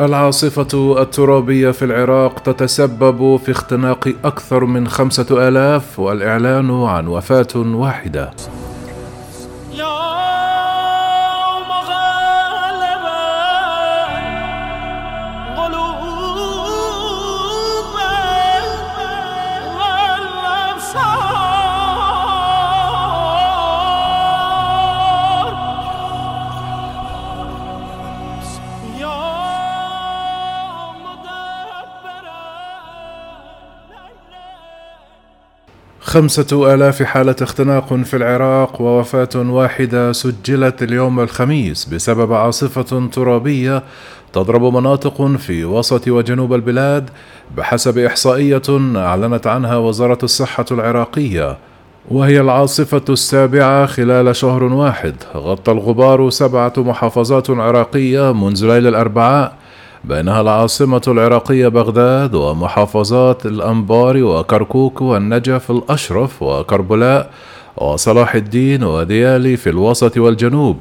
العاصفة الترابية في العراق تتسبب في اختناق أكثر من خمسة آلاف والإعلان عن وفاة واحدة. خمسة آلاف حالة اختناق في العراق ووفاة واحدة سجلت اليوم الخميس بسبب عاصفة ترابية تضرب مناطق في وسط وجنوب البلاد بحسب إحصائية أعلنت عنها وزارة الصحة العراقية. وهي العاصفة السابعة خلال شهر واحد. غطى الغبار سبعة محافظات عراقية منذ ليل الأربعاء بينها العاصمة العراقية بغداد ومحافظات الأنبار وكركوك والنجف الأشرف وكربلاء وصلاح الدين وديالي في الوسط والجنوب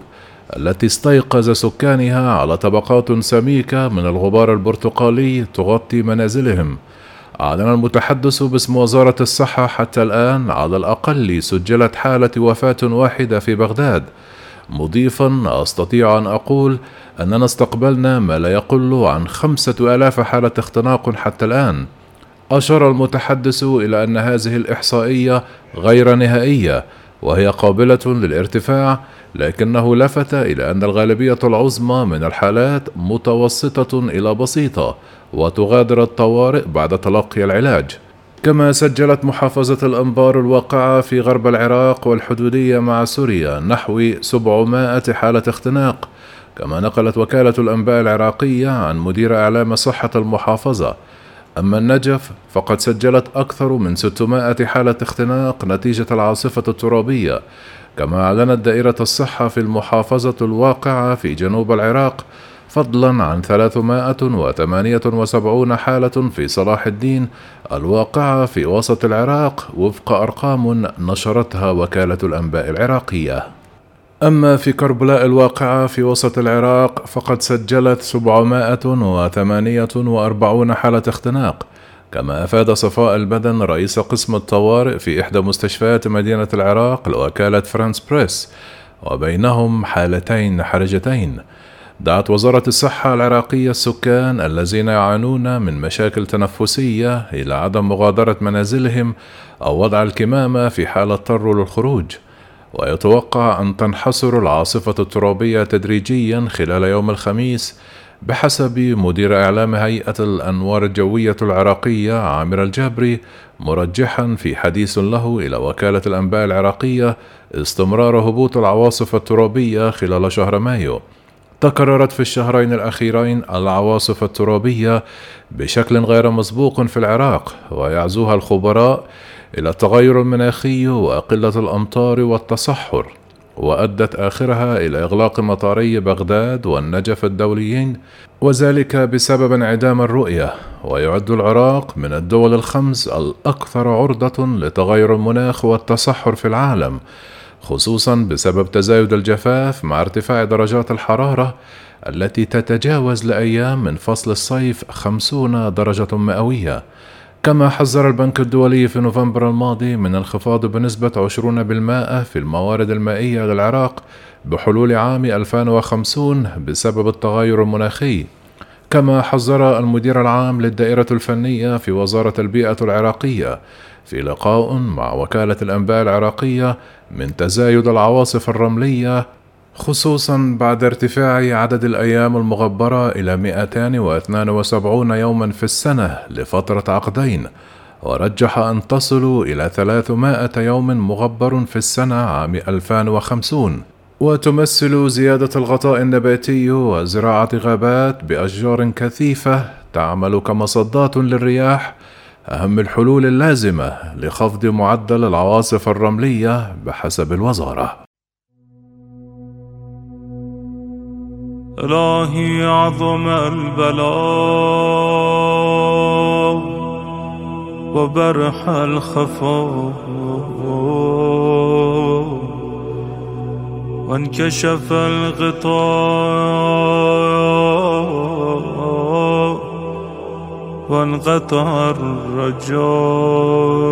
التي استيقظ سكانها على طبقات سميكة من الغبار البرتقالي تغطي منازلهم. أعلن المتحدث باسم وزارة الصحة حتى الآن على الأقل سجلت حالة وفاة واحدة في بغداد مضيفا أستطيع أن أقول أننا استقبلنا ما لا يقل عن خمسة آلاف حالة اختناق حتى الآن. أشار المتحدث إلى أن هذه الإحصائية غير نهائية وهي قابلة للارتفاع لكنه لفت إلى أن الغالبية العظمى من الحالات متوسطة إلى بسيطة وتغادر الطوارئ بعد تلقي العلاج. كما سجلت محافظة الأنبار الواقعة في غرب العراق والحدودية مع سوريا نحو 700 حالة اختناق كما نقلت وكالة الأنباء العراقية عن مدير إعلام صحة المحافظة. أما النجف فقد سجلت أكثر من 600 حالة اختناق نتيجة العاصفة الترابية كما أعلنت دائرة الصحة في المحافظة الواقعة في جنوب العراق. فضلا عن 378 حالة في صلاح الدين الواقعة في وسط العراق وفق أرقام نشرتها وكالة الأنباء العراقية. أما في كربلاء الواقعة في وسط العراق فقد سجلت 748 حالة اختناق كما أفاد صفاء البدن رئيس قسم الطوارئ في إحدى مستشفيات مدينة العراق لوكالة فرانس بريس وبينهم حالتين حرجتين دعت وزارة الصحة العراقية السكان الذين يعانون من مشاكل تنفسية إلى عدم مغادرة منازلهم أو وضع الكمامة في حال اضطروا للخروج. ويتوقع أن تنحصر العاصفة الترابية تدريجيا خلال يوم الخميس بحسب مدير إعلام هيئة الأنوار الجوية العراقية عامر الجابري مرجحا في حديث له إلى وكالة الأنباء العراقية استمرار هبوط العواصف الترابية خلال شهر مايو. تكررت في الشهرين الأخيرين العواصف الترابية بشكل غير مسبوق في العراق ويعزوها الخبراء إلى التغير المناخي وقلة الأمطار والتصحر وأدت آخرها إلى إغلاق مطاري بغداد والنجف الدوليين وذلك بسبب انعدام الرؤية ويعد العراق من الدول الخمس الأكثر عرضة لتغير المناخ والتصحر في العالم. خصوصا بسبب تزايد الجفاف مع ارتفاع درجات الحرارة التي تتجاوز لأيام من فصل الصيف خمسون درجة مئوية. كما حذر البنك الدولي في نوفمبر الماضي من انخفاض بنسبة 20% في الموارد المائية للعراق بحلول عام 2050 بسبب التغير المناخي. كما حذر المدير العام للدائرة الفنية في وزارة البيئة العراقية في لقاء مع وكالة الأنباء العراقية من تزايد العواصف الرملية خصوصا بعد ارتفاع عدد الأيام المغبرة إلى 272 يوما في السنة لفترة عقدين ورجح أن تصل إلى 300 يوم مغبر في السنة عام 2050 وتمثل زيادة الغطاء النباتي وزراعة غابات بأشجار كثيفة تعمل كمصدات للرياح أهم الحلول اللازمة لخفض معدل العواصف الرملية بحسب الوزارة. إلهي عظم البلاء وبرح الخفاء وانكشف الغطاء وانقطع الرجاء.